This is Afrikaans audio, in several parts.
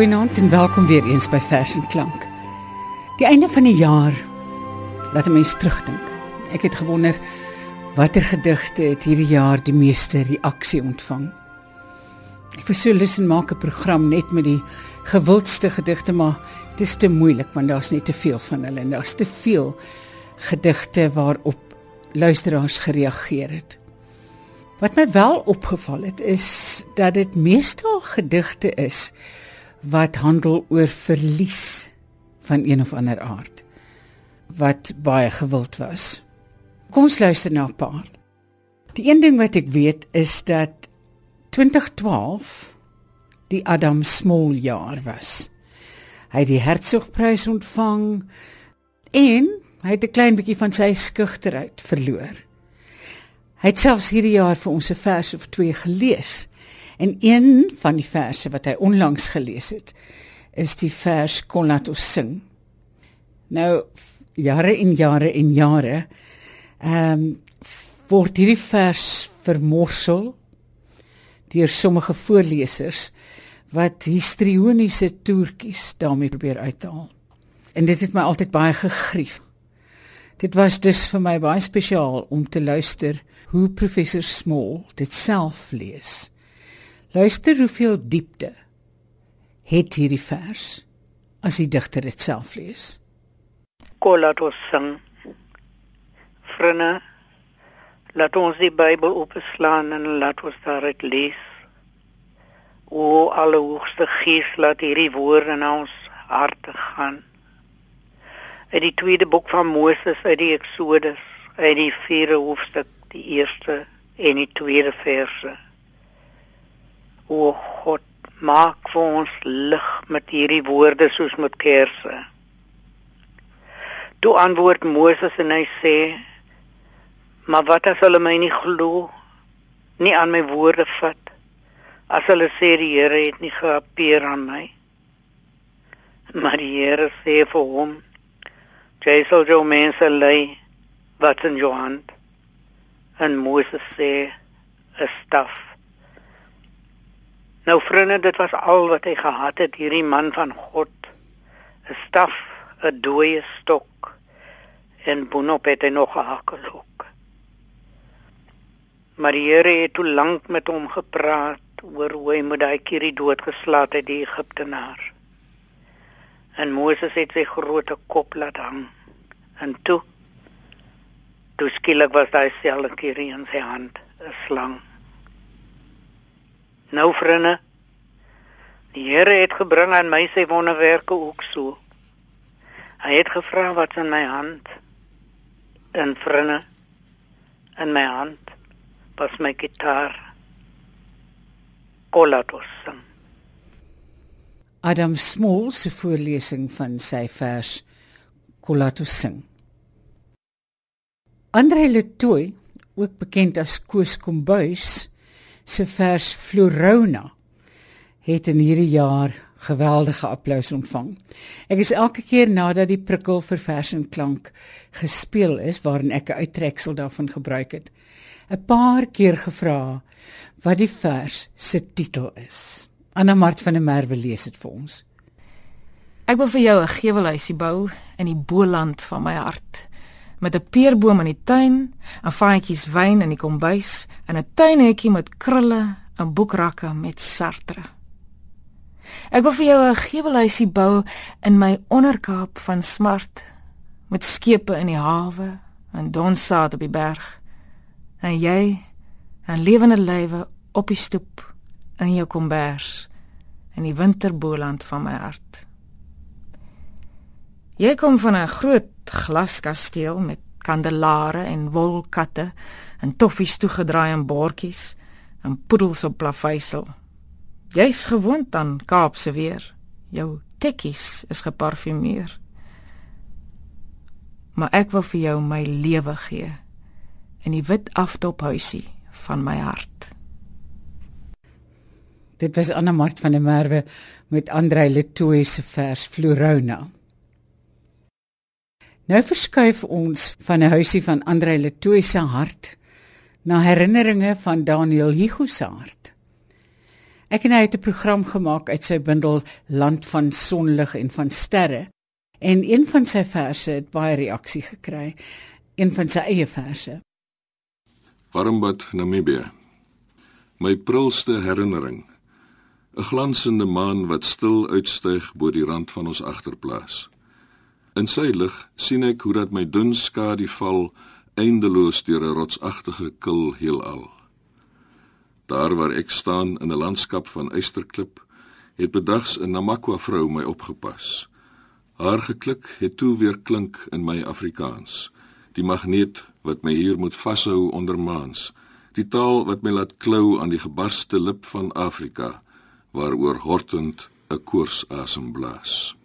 Goeienaand en welkom weer eens by Vers en Klank. Die einde van die jaar laat 'n mens terugdink. Ek het gewonder watter gedigte het hierdie jaar die meeste reaksie ontvang. Ek wou so lus en maak 'n program net met die gewildste gedigte, maar dit is te moeilik want daar's net te veel van hulle en daar's te veel gedigte waarop luisteraars gereageer het. Wat my wel opgeval het is dat dit meestal gedigte is wat handel oor verlies van een of ander aard wat baie gewild was. Kom ons luister na 'n paar. Die een ding wat ek weet is dat 2012 die Adam Small jaar was. Hy het die Hertzogprys ontvang en hy het 'n klein bietjie van sy skugterheid verloor. Hy het selfs hierdie jaar vir ons 'n vers of twee gelees En een van die verse wat hy onlangs gelees het, is die vers Kon laat ons sing. Nou jare en jare en jare ehm um, word hierdie vers vermorsel deur sommige voorlesers wat histrioniese toertjies daarmee probeer uithaal. En dit het my altyd baie gegrief. Dit was dus vir my baie spesiaal om te luister hoe professor Small dit self lees. Luister hoeveel diepte het hierdie vers as die digter dit self lees. Kolatos sing. Vriende, laat ons die Bybel opslaan en laat ons daaruit lees. O Allerhoogste Gees, laat hierdie woorde na ons harte gaan. Uit die tweede boek van Moses uit die Eksodus, uit die vierde hoofstuk, die eerste en die tweede verse. O God, maak vir ons lig met hierdie woorde soos met kersse. Toe antwoord Moses en hy sê: "Maar wat as hulle my nie glo nie aan my woorde vat? As hulle sê die Here het nie geappeer aan my?" Maar die Here sê vir hom: "Jy sal jou mense lei wat in jou hand." En Moses sê: "'n staf." Nou vriende, dit was al wat hy gehad het, hierdie man van God. 'n Staf, 'n dooie stok en boonop het hy nog 'n hakkelok. Maar die Here het toe lank met hom gepraat oor hoe hy moet daai kierie doodgeslaat het die Egiptenaar. En Moses het sy groot kop laat hang. En toe toe skielik was daai selfe kierie in sy hand, 'n slang. Nou vriende, die Here het gebring aan my sy wonderwerke ook so. Hy het gevra wat in my hand en vriende in my hand was my gitaar. Kolatos. Adam Small se voorlesing van sy vers Kolatos sing. Andre Letoy, ook bekend as Koos Kombuis, se vers Florona het in hierdie jaar geweldige applous ontvang. Ek is elke keer nadat die prikkel vir vers en klank gespeel is waarin ek 'n uittreksel daarvan gebruik het, 'n paar keer gevra wat die vers se titel is. Anna Mart van der Merwe lees dit vir ons. Ek wil vir jou 'n gewelhuisie bou in die Boland van my hart met 'n peerboom in die tuin, 'n vaatjies wyn in die kombuis en 'n tuinhekkie met krulle en boekrakke met Sartre. Ek wil vir jou 'n gevelhuisie bou in my onderkaap van smart met skepe in die hawe en donsaad op die berg. En jy, 'n lewende lywe op die stoep in jou kombers in die winterboland van my hart. Jy kom van 'n groot glaskasteel met kandelare en wolkatte en toffies toegedraai in bordjies en poedels op plaveisel. Jy's gewoond aan Kaapse weer. Jou tekkies is geparfumeer. Maar ek wil vir jou my lewe gee in die wit aftophuisie van my hart. Dit was Anna Mart van der Merwe met Andrei Letoy se vers Florona. Nou verskuif ons van 'n huisie van Andre Letoy se hart na herinneringe van Daniel Hugo se hart. Ek en hy het 'n program gemaak uit sy bundel Land van sonlig en van sterre. En een van sy verse het baie reaksie gekry, een van sy eie verse. Warmbad, Namibië. My prilste herinnering. 'n Glansende maan wat stil uitstyg bo die rand van ons agterplaas. In sy lig sien ek hoe dat my dun skadu val eindeloos deur 'n rotsagtige kil heelal. Daar waar ek staan in 'n landskap van eysterklip, het bedags 'n Namakwa vrou my opgepas. Haar geklik het toe weer klink in my Afrikaans. Die magneet wat my hier moet vashou onder maans, die taal wat my laat klou aan die gebarste lip van Afrika, waaroor hortend 'n koors asem blaas.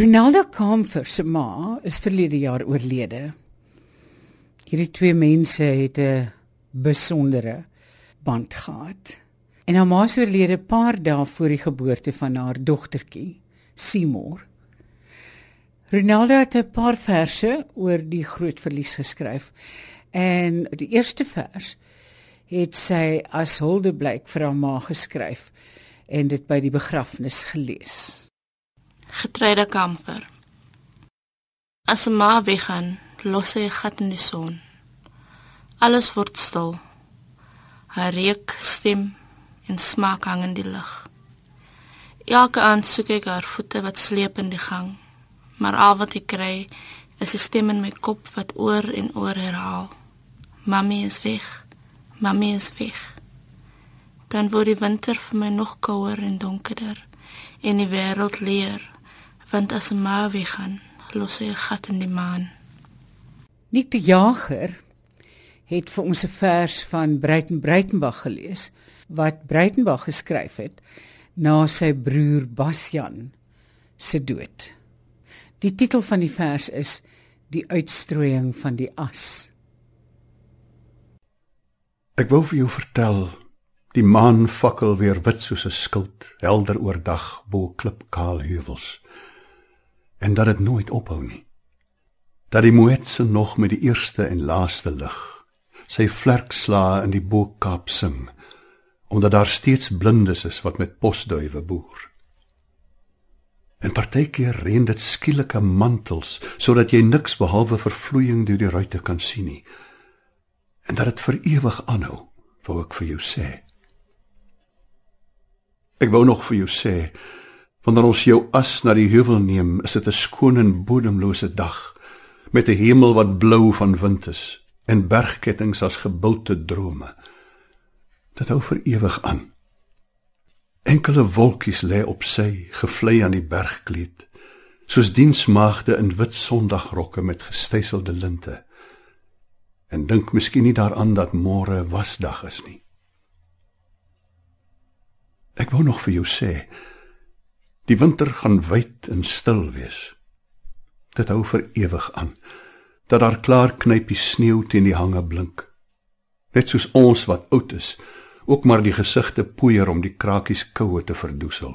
Ronaldo Kamfer se ma is verlede jaar oorlede. Hierdie twee mense het 'n besondere band gehad. En haar ma is oorlede 'n paar dae voor die geboorte van haar dogtertjie, Seymour. Ronaldo het 'n paar verse oor die groot verlies geskryf. En die eerste vers het sy as huldeblyk vir haar ma geskryf en dit by die begrafnis gelees getreide kamper. As 'n ma weggaan, los hy 'n gat in die son. Alles word stil. Haar reuk, stem en smaak hang in die lug. Elke aand soek ek haar voete wat sleep in die gang, maar al wat ek kry is 'n stem in my kop wat oor en oor herhaal: Mamy is weg. Mamy is weg. Dan word die winter vir my nog kouer en donkerder en die wêreld leer want as 'n ma weggaan, los hy 'n gat in die maan. Nik die Jager het vir ons 'n vers van Breiten Breitenberg gelees wat Breitenberg geskryf het na sy broer Basjan se dood. Die titel van die vers is Die uitstrooiing van die as. Ek wou vir jou vertel die maan fakkel weer wit soos 'n skild helder oordag bo klipkaal heuwels en dat dit nooit ophou nie. dat die moetse nog met die eerste en laaste lig sy vlerkslae in die Boekkaap sing omdat daar steeds blindes is wat met posduwe boer. En partykeer reën dit skielike mantels sodat jy niks behalwe vervloeiing deur die ruitte kan sien nie. En dat dit vir ewig aanhou, wou ek vir jou sê. Ek wou nog vir jou sê, wanneer ons jou as na die heuwel neem, is dit 'n skoon en bodemlose dag met 'n hemel wat blou van wind is en bergkettinge as gebulte drome. Dit hou vir ewig aan. Enkele wolkies lê op sy gevlei aan die bergkleed, soos diensmaagde in wit sondaggrokke met gestyselde linte. En dink miskien nie daaraan dat môre wasdag is nie. Ek wou nog vir jou sê, die winter gaan wyd en stil wees. Dit hou vir ewig aan. Dat daar klaar knypie sneeu teen die hange blink. Net soos ons wat oud is, ook maar die gesigte poeier om die krakies koue te verdoesel.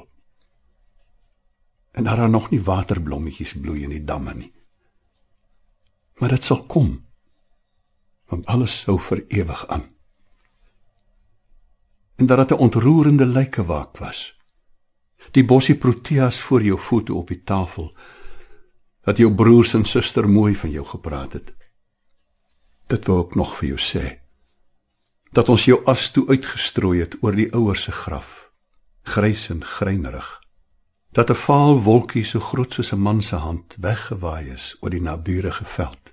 En daar is nog nie waterblommetjies bloei in die damme nie. Maar dit sal kom. Want alles hou vir ewig aan. En dat dit 'n ontroerende lykewaak was. Die bossie proteas voor jou voete op die tafel. Dat jou broers en suster mooi van jou gepraat het. Dit wou ek nog vir jou sê dat ons jou as toe uitgestrooi het oor die ouers se graf grys en greinerig dat 'n vaal wolkie so groot soos 'n man se hand weggewaai is oor die naburige veld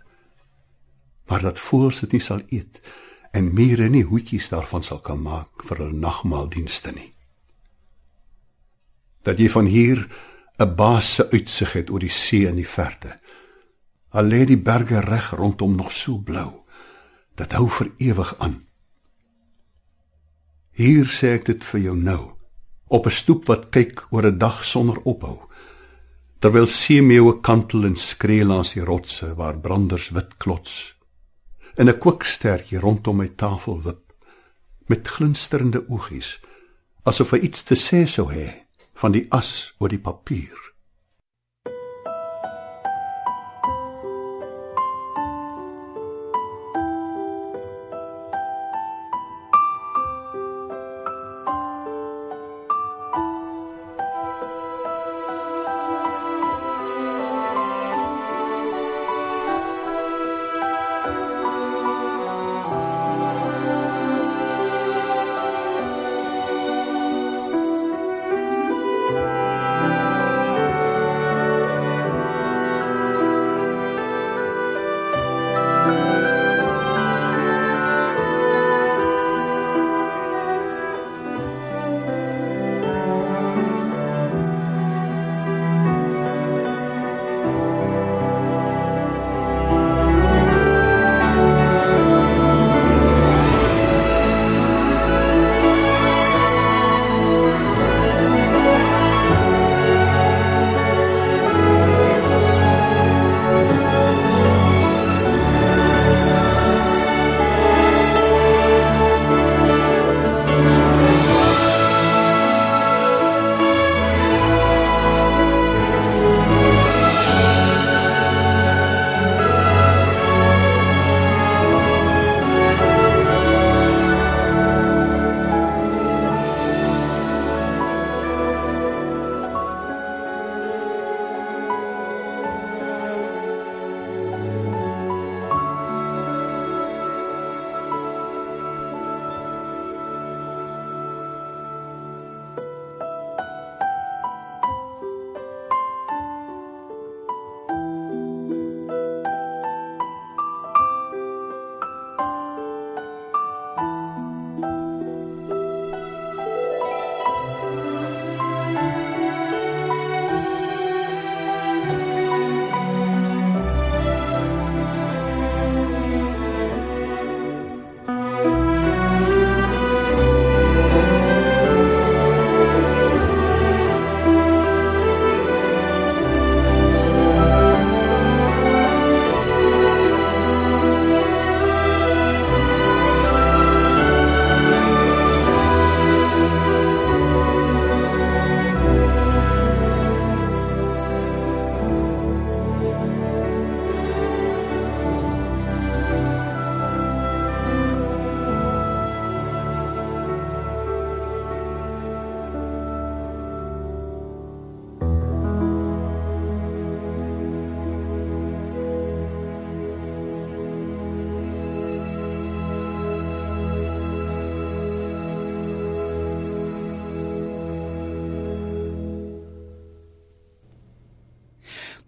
maar dat voels dit nie sal eet en mure nie hoetjies daarvan sal kan maak vir hul nagmaaldienste nie dat jy van hier 'n basse uitsig het oor die see in die verte al lê die berge reg rondom nog so blou dat hou vir ewig aan Hier sê ek dit vir jou nou, op 'n stoep wat kyk oor 'n dag sonder ophou. Terwyl seemeeue kantel en skree langs die rotse waar branders wit klots. En 'n kookstertjie rondom my tafel wip met glinsterende oogies, asof hy iets te sê sou hê van die as oor die papier.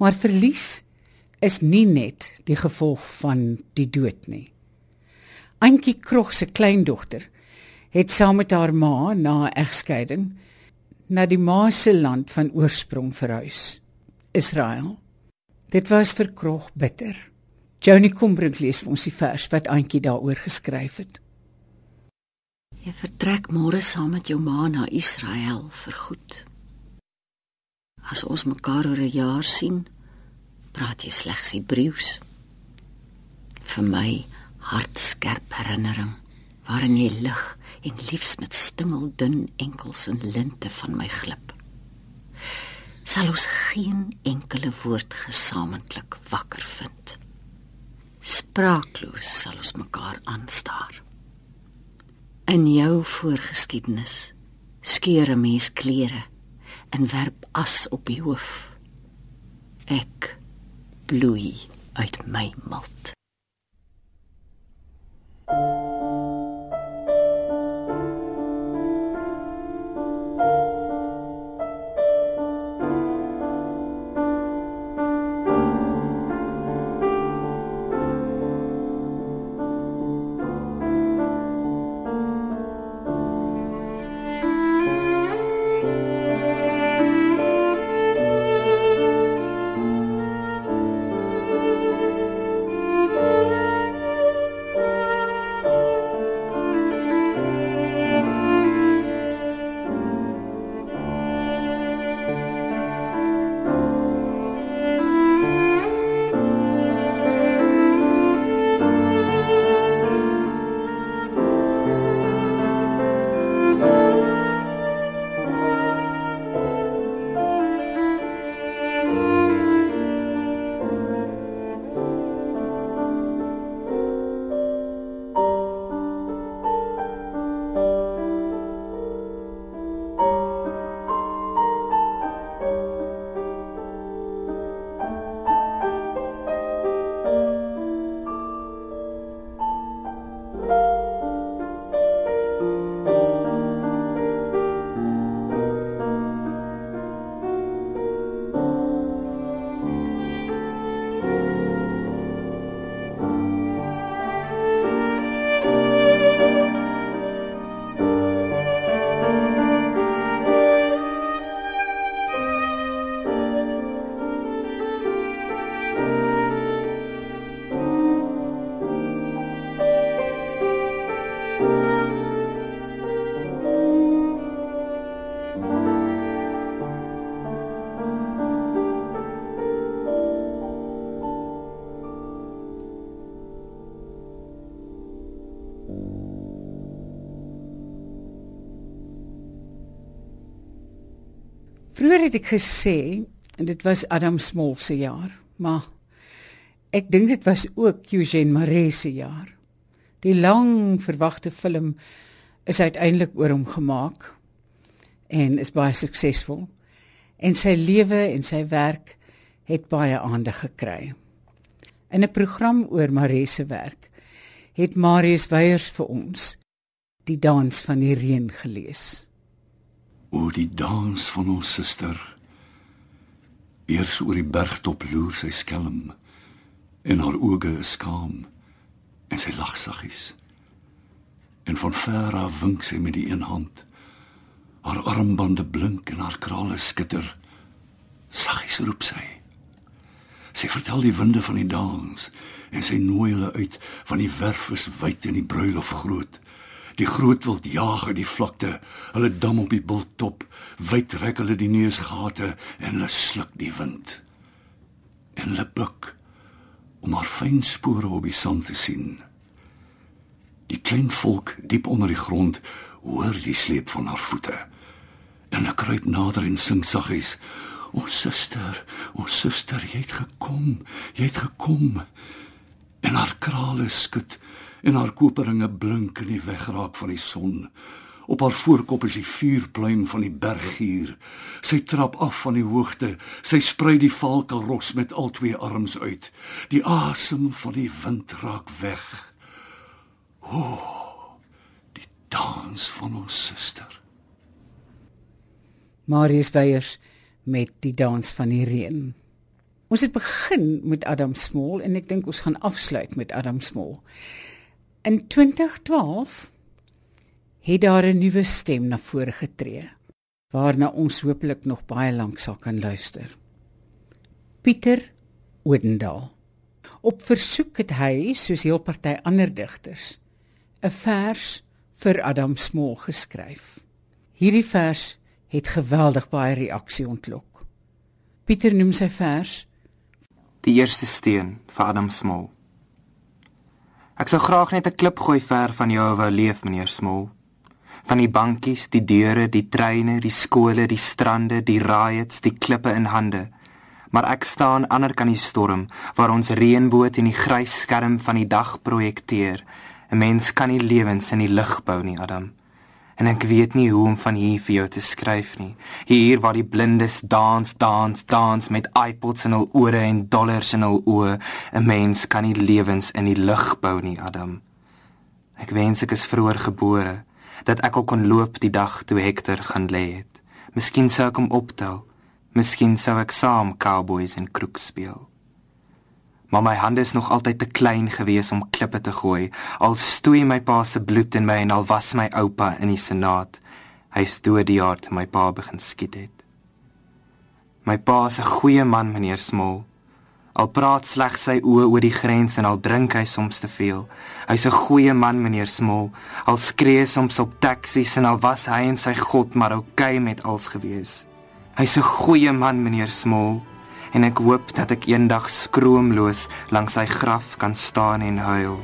Maar verlies is nie net die gevolg van die dood nie. Antjie Krog se kleindogter het saam met haar ma na egskeiding na die ma se land van oorsprong verhuis, Israel. Dit was vir Krog bitter. Johnny Kombrink lees vir ons die vers wat Antjie daaroor geskryf het. Jy vertrek môre saam met jou ma na Israel vir goed. As ons mekaar oor 'n jaar sien, praat jy slegs Hebreëus. Vir my hartskerp herinnering waarin jy lig en liefs met stingeldun enkels en linte van my glip. Sal ons geen enkele woord gesamentlik wakker vind. Spraakloos sal ons mekaar aanstaar. In jou voorgeskiedenis skeur 'n mens klere en werp as op die hoof. Ek bloei uit my malt. Vroeger het ek gesê dit was Adam Small se jaar, maar ek dink dit was ook Eugene Maree se jaar. Die lang verwagte film is uiteindelik oor hom gemaak en is baie suksesvol. En sy lewe en sy werk het baie aandag gekry. In 'n program oor Maree se werk het Marius Weyers vir ons die dans van die reën gelees. O die dans van ons suster. Eers oor die bergtop loer sy skelm en haar oë is skaam en sy lag saggies. En van ver af wink sy met die een hand. Haar armbande blink en haar krale skitter. Saggies roep sy. Sy vertel die winde van die dans en sy nooi hulle uit van die werf is wyd en die bruilof groot. Die groot wild jaag uit die vlakte, hulle dam op die bulttop, wyd rek hulle die neusgate en hulle sluk die wind. En hulle buik om haar fyn spore op die sand te sien. Die klein volk diep onder die grond hoor die sleep van haar voete. En hulle kruip nader en sing saggies: "O suster, o suster, jy het gekom, jy het gekom." En haar krale skud en haar koperinge blink in die wegraak van die son. Op haar voorkop is die vuurpluim van die berggier. Sy trap af van die hoogte. Sy sprei die valkelros met al twee arms uit. Die asem van die wind raak weg. O, die dans van ons suster. Marius Weyers met die dans van die reën. Ons het begin met Adam Small en ek dink ons gaan afsluit met Adam Small. In 2012 het daar 'n nuwe stem na vore getree waarna ons hopelik nog baie lank sal kan luister. Pieter Odendaal. Op versoek het hy, soos heel party ander digters, 'n vers vir Adam Small geskryf. Hierdie vers het geweldig baie reaksie ontlok. Pieter noem sy vers Die eerste steen vir Adam Small. Ek sou graag net 'n klip gooi ver van jou wou leef, meneer Small. Van die bankies, die deure, die treine, die skole, die strande, die riots, die klippe in hande. Maar ek staan ander kan die storm waar ons reënboot in die grys skerm van die dag projekteer. 'n Mens kan nie lewens in die lug bou nie, Adam en ek weet nie hoe om van hier vir jou te skryf nie. Hier waar die blindes dans, dans, dans met iPods in hul ore en dollars in hul oë, 'n mens kan nie lewens in die lug bou nie, Adam. Ek wens ek is vroeër gebore, dat ek al kon loop die dag toe Hector gaan lê het. Miskien sou ek hom optel. Miskien sou ek saam cowboys en kroeg speel maar my hande is nog altyd te klein gewees om klippe te gooi. Al stoei my pa se bloed in my en al was my oupa in die senaat. Hy is dood die jaar toe my pa begin skiet het. My pa is 'n goeie man, meneer Smol. Al praat slegs sy oë oor die grens en al drink hy soms te veel. Hy's 'n goeie man, meneer Smol. Al skree soms op taksies en al was hy en sy God maar oukei okay met alles gewees. Hy's 'n goeie man, meneer Smol en ek hoop dat ek eendag skroomloos langs sy graf kan staan en huil.